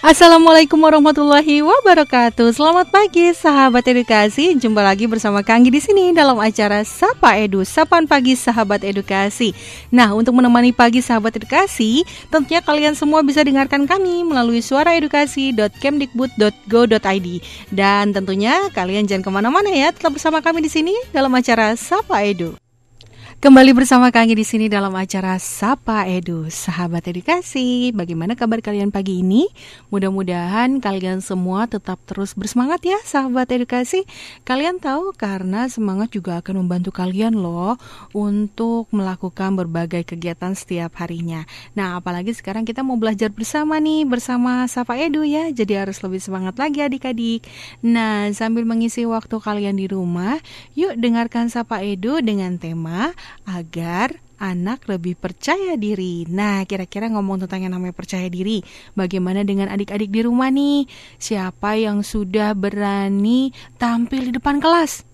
Assalamualaikum warahmatullahi wabarakatuh. Selamat pagi sahabat edukasi. Jumpa lagi bersama Kanggi di sini dalam acara Sapa Edu, Sapaan Pagi Sahabat Edukasi. Nah, untuk menemani pagi sahabat edukasi, tentunya kalian semua bisa dengarkan kami melalui suaraedukasi.kemdikbud.go.id. Dan tentunya kalian jangan ke mana-mana ya, tetap bersama kami di sini dalam acara Sapa Edu. Kembali bersama kami di sini dalam acara Sapa Edu, sahabat edukasi. Bagaimana kabar kalian pagi ini? Mudah-mudahan kalian semua tetap terus bersemangat ya, sahabat edukasi. Kalian tahu karena semangat juga akan membantu kalian loh untuk melakukan berbagai kegiatan setiap harinya. Nah, apalagi sekarang kita mau belajar bersama nih, bersama Sapa Edu ya. Jadi harus lebih semangat lagi adik-adik. Nah, sambil mengisi waktu kalian di rumah, yuk dengarkan Sapa Edu dengan tema agar anak lebih percaya diri. Nah, kira-kira ngomong tentang yang namanya percaya diri. Bagaimana dengan adik-adik di rumah nih? Siapa yang sudah berani tampil di depan kelas?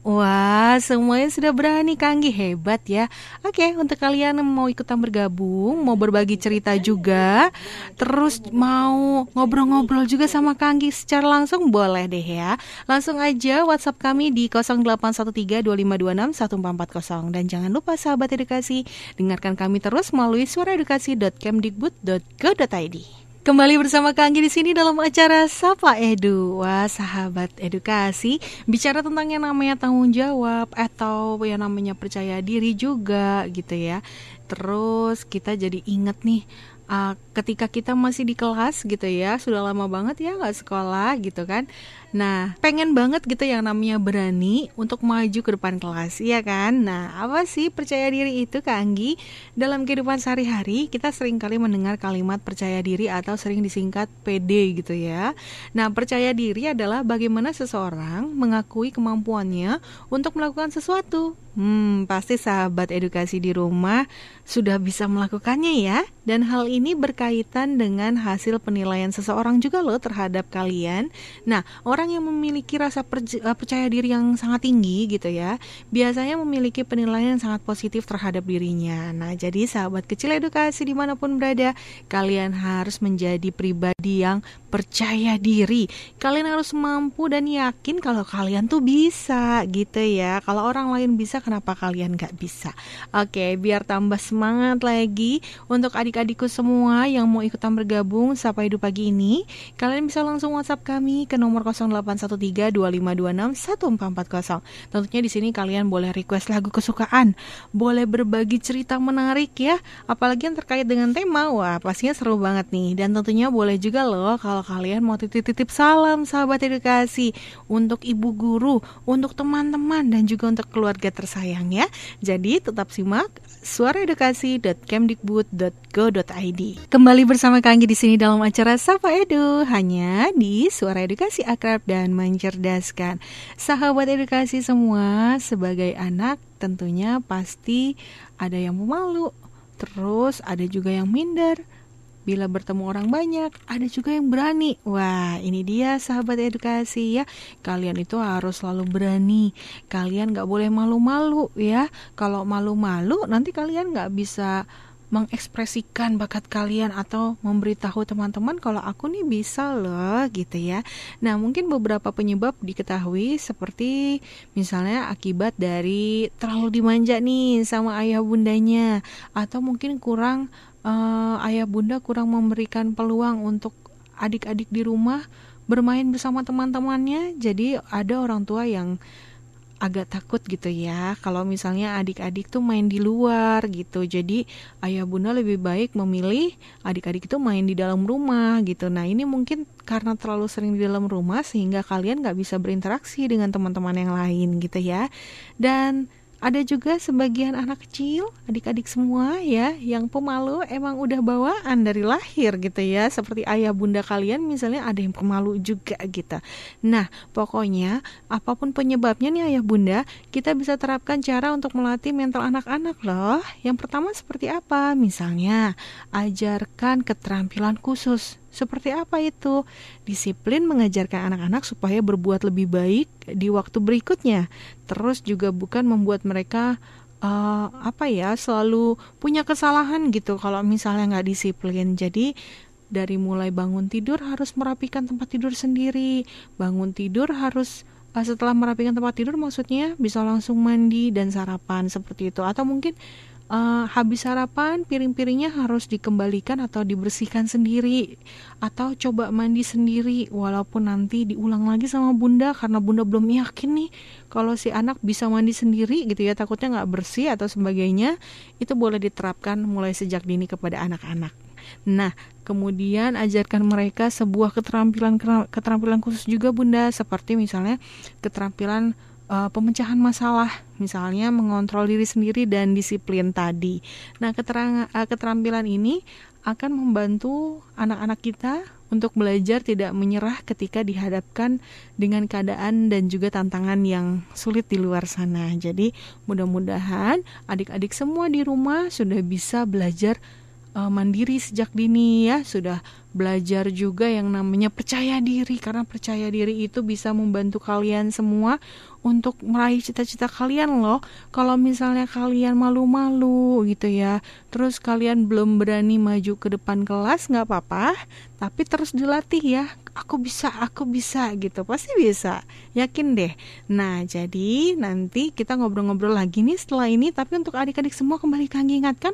Wah, semuanya sudah berani Kanggi hebat ya. Oke, untuk kalian yang mau ikutan bergabung, mau berbagi cerita juga, terus mau ngobrol-ngobrol juga sama Kanggi secara langsung boleh deh ya. Langsung aja WhatsApp kami di 081325261440 dan jangan lupa sahabat edukasi, dengarkan kami terus melalui suaraedukasi.kemdikbud.go.id. Kembali bersama Kanggi di sini dalam acara Sapa Edu. Wah, sahabat edukasi, bicara tentang yang namanya tanggung jawab atau yang namanya percaya diri juga gitu ya. Terus kita jadi inget nih uh, ketika kita masih di kelas gitu ya, sudah lama banget ya nggak sekolah gitu kan. Nah, pengen banget gitu yang namanya berani untuk maju ke depan kelas, iya kan? Nah, apa sih percaya diri itu, Kak Anggi? Dalam kehidupan sehari-hari, kita sering kali mendengar kalimat percaya diri atau sering disingkat PD gitu ya. Nah, percaya diri adalah bagaimana seseorang mengakui kemampuannya untuk melakukan sesuatu. Hmm, pasti sahabat edukasi di rumah sudah bisa melakukannya ya. Dan hal ini berkaitan dengan hasil penilaian seseorang juga loh terhadap kalian. Nah, orang yang memiliki rasa eh, percaya diri yang sangat tinggi gitu ya, biasanya memiliki penilaian yang sangat positif terhadap dirinya. Nah, jadi sahabat kecil edukasi di mana pun berada, kalian harus menjadi pribadi yang percaya diri. Kalian harus mampu dan yakin kalau kalian tuh bisa gitu ya. Kalau orang lain bisa, kenapa kalian nggak bisa? Oke, biar tambah semangat lagi untuk adik-adikku semua yang mau ikutan bergabung Sapa Hidup Pagi ini, kalian bisa langsung WhatsApp kami ke nomor 0813-2526-1440. Tentunya di sini kalian boleh request lagu kesukaan, boleh berbagi cerita menarik ya, apalagi yang terkait dengan tema. Wah, pastinya seru banget nih. Dan tentunya boleh juga loh kalau kalian mau titip-titip salam sahabat edukasi untuk ibu guru, untuk teman-teman dan juga untuk keluarga tersayang ya. Jadi tetap simak suaraedukasi.kemdikbud.go.id. Kembali bersama Kanggi di sini dalam acara Sapa Edu hanya di Suara Edukasi Akrab dan Mencerdaskan. Sahabat edukasi semua, sebagai anak tentunya pasti ada yang pemalu, terus ada juga yang minder. Bila bertemu orang banyak, ada juga yang berani. Wah, ini dia sahabat edukasi ya. Kalian itu harus selalu berani. Kalian nggak boleh malu-malu ya. Kalau malu-malu, nanti kalian nggak bisa mengekspresikan bakat kalian atau memberitahu teman-teman kalau aku nih bisa loh gitu ya. Nah, mungkin beberapa penyebab diketahui seperti misalnya akibat dari terlalu dimanja nih sama ayah bundanya atau mungkin kurang uh, ayah bunda kurang memberikan peluang untuk adik-adik di rumah bermain bersama teman-temannya. Jadi ada orang tua yang agak takut gitu ya kalau misalnya adik-adik tuh main di luar gitu. Jadi ayah bunda lebih baik memilih adik-adik itu main di dalam rumah gitu. Nah ini mungkin karena terlalu sering di dalam rumah sehingga kalian nggak bisa berinteraksi dengan teman-teman yang lain gitu ya. Dan ada juga sebagian anak kecil, adik-adik semua ya, yang pemalu emang udah bawaan dari lahir gitu ya. Seperti ayah bunda kalian misalnya ada yang pemalu juga gitu. Nah, pokoknya apa pun penyebabnya nih ayah bunda, kita bisa terapkan cara untuk melatih mental anak-anak loh. Yang pertama seperti apa? Misalnya, ajarkan keterampilan khusus. Seperti apa itu? Disiplin mengajarkan anak-anak supaya berbuat lebih baik di waktu berikutnya. Terus juga bukan membuat mereka uh, apa ya selalu punya kesalahan gitu kalau misalnya nggak disiplin. Jadi dari mulai bangun tidur harus merapikan tempat tidur sendiri. Bangun tidur harus uh, setelah merapikan tempat tidur maksudnya bisa langsung mandi dan sarapan seperti itu atau mungkin uh, habis sarapan piring-piringnya harus dikembalikan atau dibersihkan sendiri. Atau coba mandi sendiri walaupun nanti diulang lagi sama bunda karena bunda belum yakin nih kalau si anak bisa mandi sendiri gitu ya. Takutnya nggak bersih atau sebagainya. Itu boleh diterapkan mulai sejak dini kepada anak-anak. Nah, kemudian ajarkan mereka sebuah keterampilan keterampilan khusus juga Bunda. Seperti misalnya keterampilan uh, pemecahan masalah, misalnya mengontrol diri sendiri dan disiplin tadi. Nah, keterang, uh, keterampilan ini akan membantu anak-anak kita untuk belajar tidak menyerah ketika dihadapkan dengan keadaan dan juga tantangan yang sulit di luar sana. Jadi, mudah-mudahan adik-adik semua di rumah sudah bisa belajar uh, mandiri sejak dini ya, sudah belajar juga yang namanya percaya diri karena percaya diri itu bisa membantu kalian semua untuk meraih cita-cita kalian loh. Kalau misalnya kalian malu-malu gitu ya, terus kalian belum berani maju ke depan kelas nggak apa-apa, tapi terus dilatih ya. Aku bisa, aku bisa gitu, pasti bisa. Yakin deh. Nah, jadi nanti kita ngobrol-ngobrol lagi nih setelah ini, tapi untuk adik-adik semua kembali kami ingatkan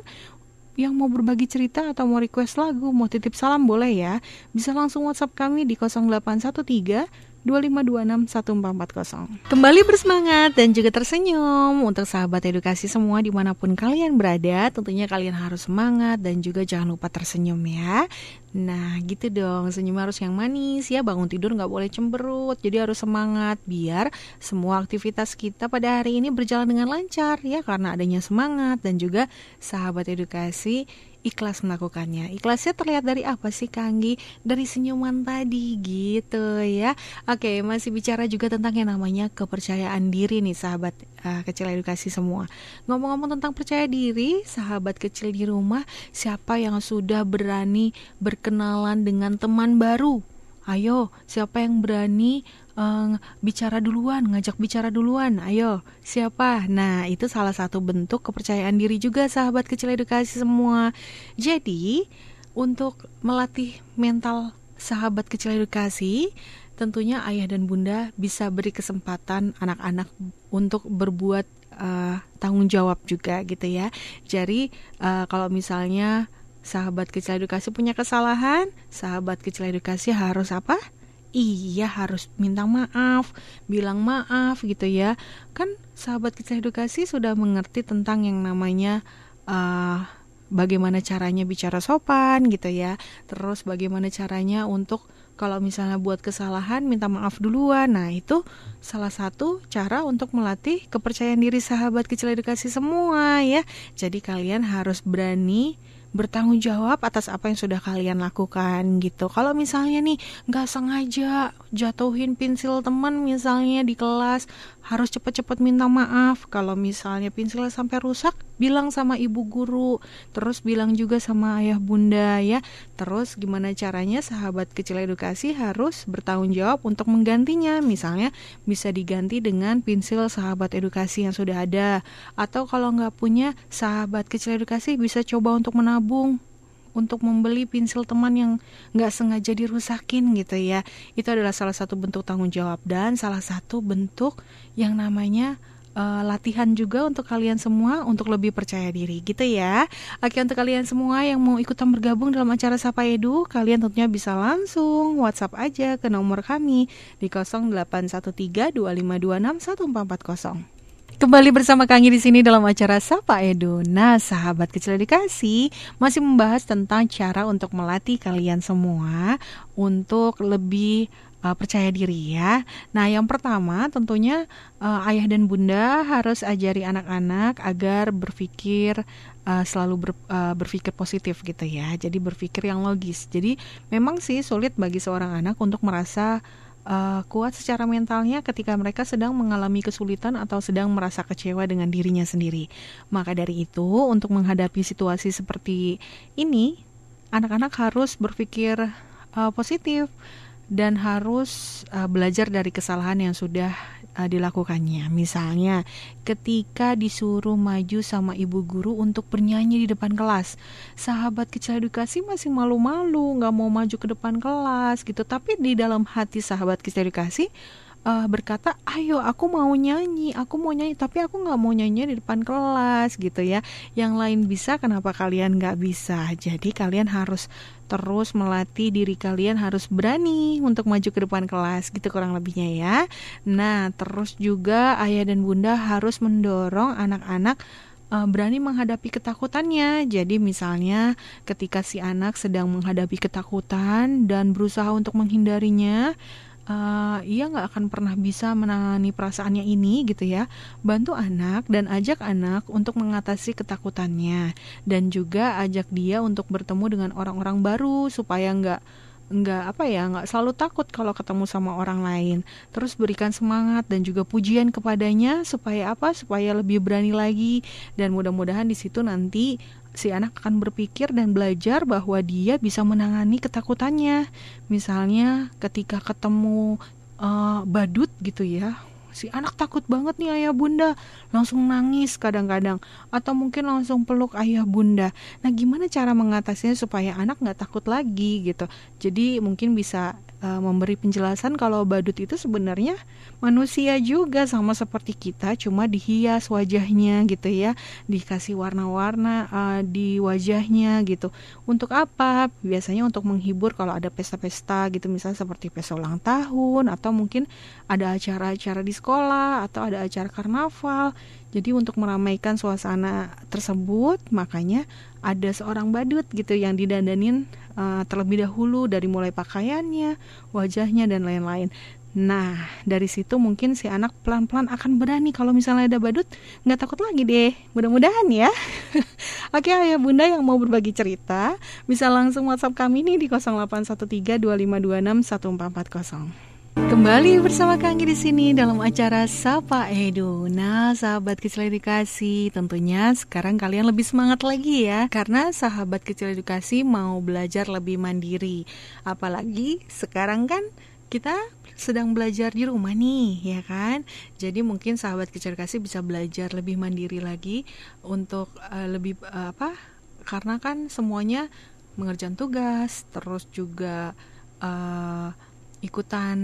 yang mau berbagi cerita atau mau request lagu, mau titip salam boleh ya. Bisa langsung WhatsApp kami di 0813 25261440. Kembali bersemangat dan juga tersenyum untuk sahabat edukasi semua di mana pun kalian berada. Tentunya kalian harus semangat dan juga jangan lupa tersenyum ya. Nah gitu dong, senyum harus yang manis ya. Bangun tidur nggak boleh cemberut, jadi harus semangat biar semua aktivitas kita pada hari ini berjalan dengan lancar ya. Karena adanya semangat dan juga sahabat edukasi ikhlas melakukannya. Ikhlasnya terlihat dari apa sih Kanggi? Dari senyuman tadi gitu ya. Oke, masih bicara juga tentang yang namanya kepercayaan diri nih sahabat uh, kecil edukasi semua. Ngomong-ngomong tentang percaya diri, sahabat kecil di rumah, siapa yang sudah berani berkenalan dengan teman baru? Ayo, siapa yang berani uh, bicara duluan, ngajak bicara duluan. Ayo, siapa? Nah, itu salah satu bentuk kepercayaan diri juga sahabat kecil edukasi semua. Jadi, untuk melatih mental sahabat kecil edukasi, tentunya ayah dan bunda bisa beri kesempatan anak-anak untuk berbuat uh, tanggung jawab juga gitu ya. Jadi, uh, kalau misalnya sahabat kecil edukasi punya kesalahan, sahabat kecil edukasi harus apa? iya harus minta maaf, bilang maaf gitu ya. Kan sahabat kita edukasi sudah mengerti tentang yang namanya uh, bagaimana caranya bicara sopan gitu ya. Terus bagaimana caranya untuk kalau misalnya buat kesalahan minta maaf duluan. Nah, itu salah satu cara untuk melatih kepercayaan diri sahabat kecil edukasi semua ya. Jadi kalian harus berani bertanggung jawab atas apa yang sudah kalian lakukan gitu. Kalau misalnya nih nggak sengaja jatuhin pensil teman misalnya di kelas, harus cepet-cepet minta maaf. Kalau misalnya pensilnya sampai rusak, bilang sama ibu guru, terus bilang juga sama ayah bunda ya. Terus gimana caranya sahabat kecil edukasi harus bertanggung jawab untuk menggantinya. Misalnya bisa diganti dengan pensil sahabat edukasi yang sudah ada. Atau kalau nggak punya sahabat kecil edukasi bisa coba untuk menabung untuk membeli pensil teman yang nggak sengaja dirusakin gitu ya itu adalah salah satu bentuk tanggung jawab dan salah satu bentuk yang namanya uh, latihan juga untuk kalian semua untuk lebih percaya diri gitu ya. Oke untuk kalian semua yang mau ikutan bergabung dalam acara Sapa Edu, kalian tentunya bisa langsung WhatsApp aja ke nomor kami di 081325261440. Kembali bersama Kangi di sini dalam acara Sapa Edu. Nah, sahabat kecil edukasi masih membahas tentang cara untuk melatih kalian semua untuk lebih uh, percaya diri ya. Nah, yang pertama tentunya uh, ayah dan bunda harus ajari anak-anak agar berpikir uh, selalu ber, uh, berpikir positif gitu ya. Jadi berpikir yang logis. Jadi memang sih sulit bagi seorang anak untuk merasa uh, kuat secara mentalnya ketika mereka sedang mengalami kesulitan atau sedang merasa kecewa dengan dirinya sendiri. Maka dari itu, untuk menghadapi situasi seperti ini, anak-anak harus berpikir uh, positif dan harus uh, belajar dari kesalahan yang sudah uh, dilakukannya. Misalnya, ketika disuruh maju sama ibu guru untuk bernyanyi di depan kelas, sahabat kecil edukasi masih malu-malu, nggak mau maju ke depan kelas gitu. Tapi di dalam hati sahabat kecil edukasi uh, berkata, ayo aku mau nyanyi, aku mau nyanyi, tapi aku nggak mau nyanyi di depan kelas gitu ya. Yang lain bisa, kenapa kalian nggak bisa? Jadi kalian harus terus melatih diri kalian harus berani untuk maju ke depan kelas gitu kurang lebihnya ya. Nah terus juga ayah dan bunda harus mendorong anak-anak uh, berani menghadapi ketakutannya. Jadi misalnya ketika si anak sedang menghadapi ketakutan dan berusaha untuk menghindarinya, uh, ia nggak akan pernah bisa menangani perasaannya ini gitu ya. Bantu anak dan ajak anak untuk mengatasi ketakutannya. Dan juga ajak dia untuk bertemu dengan orang-orang baru supaya nggak nggak apa ya nggak selalu takut kalau ketemu sama orang lain. Terus berikan semangat dan juga pujian kepadanya supaya apa? Supaya lebih berani lagi. Dan mudah-mudahan di situ nanti si anak akan berpikir dan belajar bahwa dia bisa menangani ketakutannya. Misalnya ketika ketemu uh, badut gitu ya, si anak takut banget nih ayah bunda, langsung nangis kadang-kadang, atau mungkin langsung peluk ayah bunda. Nah gimana cara mengatasinya supaya anak nggak takut lagi gitu? Jadi mungkin bisa uh, memberi penjelasan kalau badut itu sebenarnya manusia juga sama seperti kita cuma dihias wajahnya gitu ya. Dikasih warna-warna uh, di wajahnya gitu. Untuk apa? Biasanya untuk menghibur kalau ada pesta-pesta gitu. Misalnya seperti pesta ulang tahun atau mungkin ada acara-acara di sekolah atau ada acara karnaval jadi untuk meramaikan suasana tersebut makanya ada seorang badut gitu yang didandanin uh, terlebih dahulu dari mulai pakaiannya, wajahnya dan lain-lain. Nah, dari situ mungkin si anak pelan-pelan akan berani kalau misalnya ada badut, nggak takut lagi deh. Mudah-mudahan ya. Oke, ayah bunda yang mau berbagi cerita, bisa langsung WhatsApp kami nih di 081325261440. Kembali bersama Kang di sini dalam acara Sapa Edu. Nah, sahabat kecil edukasi, tentunya sekarang kalian lebih semangat lagi ya karena sahabat kecil edukasi mau belajar lebih mandiri. Apalagi sekarang kan kita sedang belajar di rumah nih, ya kan? Jadi mungkin sahabat kecil edukasi bisa belajar lebih mandiri lagi untuk uh, lebih uh, apa? Karena kan semuanya mengerjakan tugas, terus juga uh, ikutan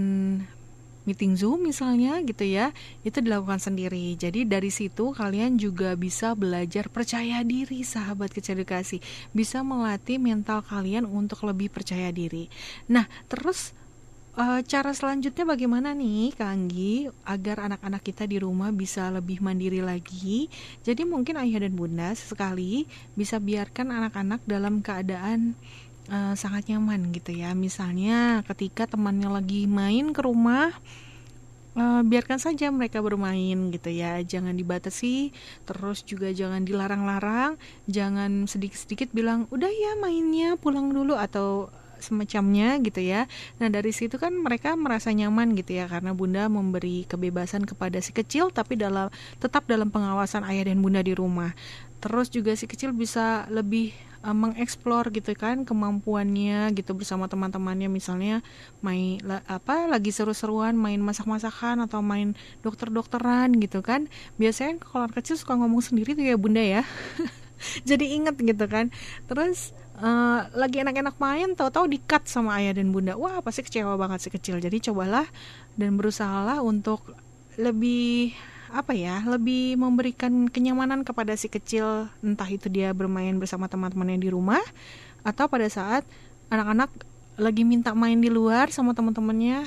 meeting Zoom misalnya gitu ya, itu dilakukan sendiri. Jadi dari situ kalian juga bisa belajar percaya diri sahabat kecil edukasi, bisa melatih mental kalian untuk lebih percaya diri. Nah, terus e, cara selanjutnya bagaimana nih Kanggi agar anak-anak kita di rumah bisa lebih mandiri lagi? Jadi mungkin ayah dan bunda sekali bisa biarkan anak-anak dalam keadaan uh, sangat nyaman gitu ya. Misalnya ketika temannya lagi main ke rumah, uh, biarkan saja mereka bermain gitu ya. Jangan dibatasi, terus juga jangan dilarang-larang, jangan sedikit-sedikit bilang udah ya mainnya pulang dulu atau semacamnya gitu ya. Nah dari situ kan mereka merasa nyaman gitu ya karena bunda memberi kebebasan kepada si kecil tapi dalam tetap dalam pengawasan ayah dan bunda di rumah. Terus juga si kecil bisa lebih uh, mengeksplor gitu kan kemampuannya gitu bersama teman-temannya. Misalnya main la, apa lagi seru-seruan main masak-masakan atau main dokter-dokteran gitu kan. Biasanya kalau kecil suka ngomong sendiri tuh ya bunda ya. Jadi inget gitu kan. Terus uh, lagi enak-enak main tahu-tahu dikat sama ayah dan bunda. Wah pasti kecewa banget si kecil. Jadi cobalah dan berusahalah untuk lebih apa ya lebih memberikan kenyamanan kepada si kecil entah itu dia bermain bersama teman-temannya di rumah atau pada saat anak-anak lagi minta main di luar sama teman-temannya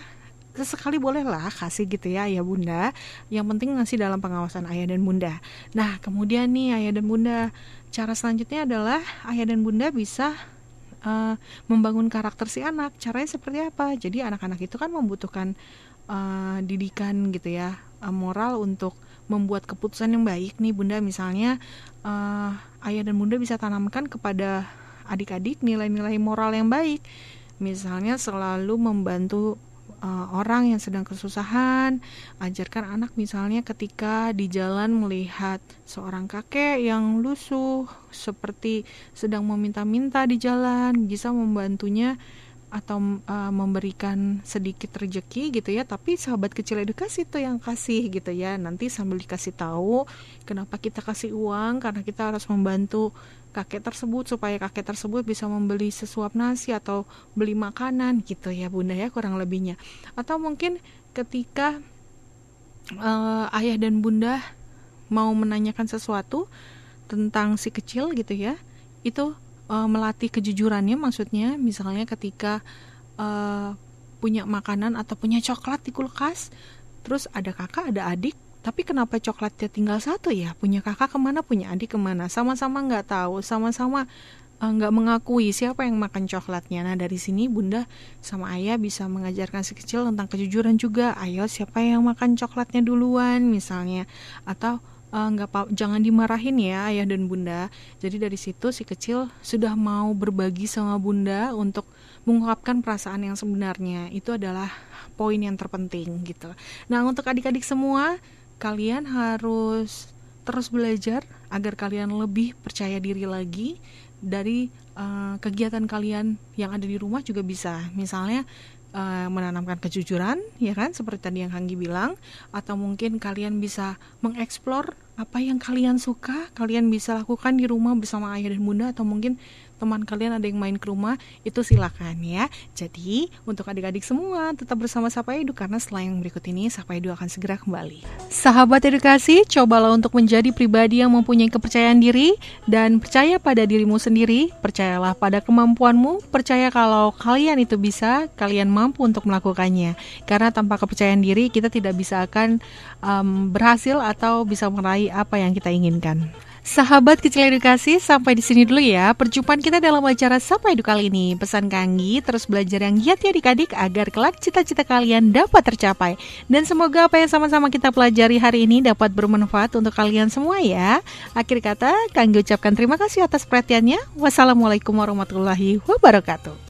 sesekali bolehlah kasih gitu ya ayah bunda yang penting ngasih dalam pengawasan ayah dan bunda nah kemudian nih ayah dan bunda cara selanjutnya adalah ayah dan bunda bisa uh, membangun karakter si anak. Caranya seperti apa? Jadi anak-anak itu kan membutuhkan uh, didikan gitu ya, uh, moral untuk membuat keputusan yang baik nih Bunda misalnya uh, ayah dan Bunda bisa tanamkan kepada adik-adik nilai-nilai moral yang baik. Misalnya selalu membantu uh, orang yang sedang kesusahan, ajarkan anak misalnya ketika di jalan melihat seorang kakek yang lusuh seperti sedang meminta-minta di jalan, bisa membantunya atau uh, memberikan sedikit rejeki gitu ya tapi sahabat kecil edukasi itu yang kasih gitu ya. Nanti sambil dikasih tahu kenapa kita kasih uang karena kita harus membantu kakek tersebut supaya kakek tersebut bisa membeli sesuap nasi atau beli makanan gitu ya bunda ya kurang lebihnya. Atau mungkin ketika uh, ayah dan bunda mau menanyakan sesuatu tentang si kecil gitu ya itu uh, melatih kejujurannya maksudnya misalnya ketika uh, punya makanan atau punya coklat di kulkas terus ada kakak ada adik tapi kenapa coklatnya tinggal satu ya? Punya kakak ke mana punya adik ke mana? Sama-sama nggak tahu sama-sama uh, nggak mengakui siapa yang makan coklatnya. Nah dari sini bunda sama ayah bisa mengajarkan si kecil tentang kejujuran juga. Ayo siapa yang makan coklatnya duluan misalnya. Atau nggak uh, jangan dimarahin ya ayah dan bunda. Jadi dari situ si kecil sudah mau berbagi sama bunda untuk mengungkapkan perasaan yang sebenarnya. Itu adalah poin yang terpenting gitu. Nah untuk adik-adik semua kalian harus terus belajar agar kalian lebih percaya diri lagi dari uh, kegiatan kalian yang ada di rumah juga bisa. Misalnya uh, menanamkan kejujuran ya kan? Seperti tadi yang Hanggi bilang. Atau mungkin kalian bisa mengeksplor apa yang kalian suka kalian bisa lakukan di rumah bersama ayah dan bunda atau mungkin teman kalian ada yang main ke rumah itu silakan ya. Jadi untuk adik-adik semua tetap bersama Sapa Edu karena setelah yang berikut ini Sapa Edu akan segera kembali. Sahabat edukasi cobalah untuk menjadi pribadi yang mempunyai kepercayaan diri dan percaya pada dirimu sendiri. Percayalah pada kemampuanmu. Percaya kalau kalian itu bisa kalian mampu untuk melakukannya. Karena tanpa kepercayaan diri kita tidak bisa akan um, berhasil atau bisa meraih apa yang kita inginkan. Sahabat kecil edukasi, sampai di sini dulu ya perjumpaan kita dalam acara Sapa Edu kali ini. Pesan Kanggi terus belajar yang giat ya adik-adik agar kelak cita-cita kalian dapat tercapai. Dan semoga apa yang sama-sama kita pelajari hari ini dapat bermanfaat untuk kalian semua ya. Akhir kata, Kanggi ucapkan terima kasih atas perhatiannya. Wassalamualaikum warahmatullahi wabarakatuh.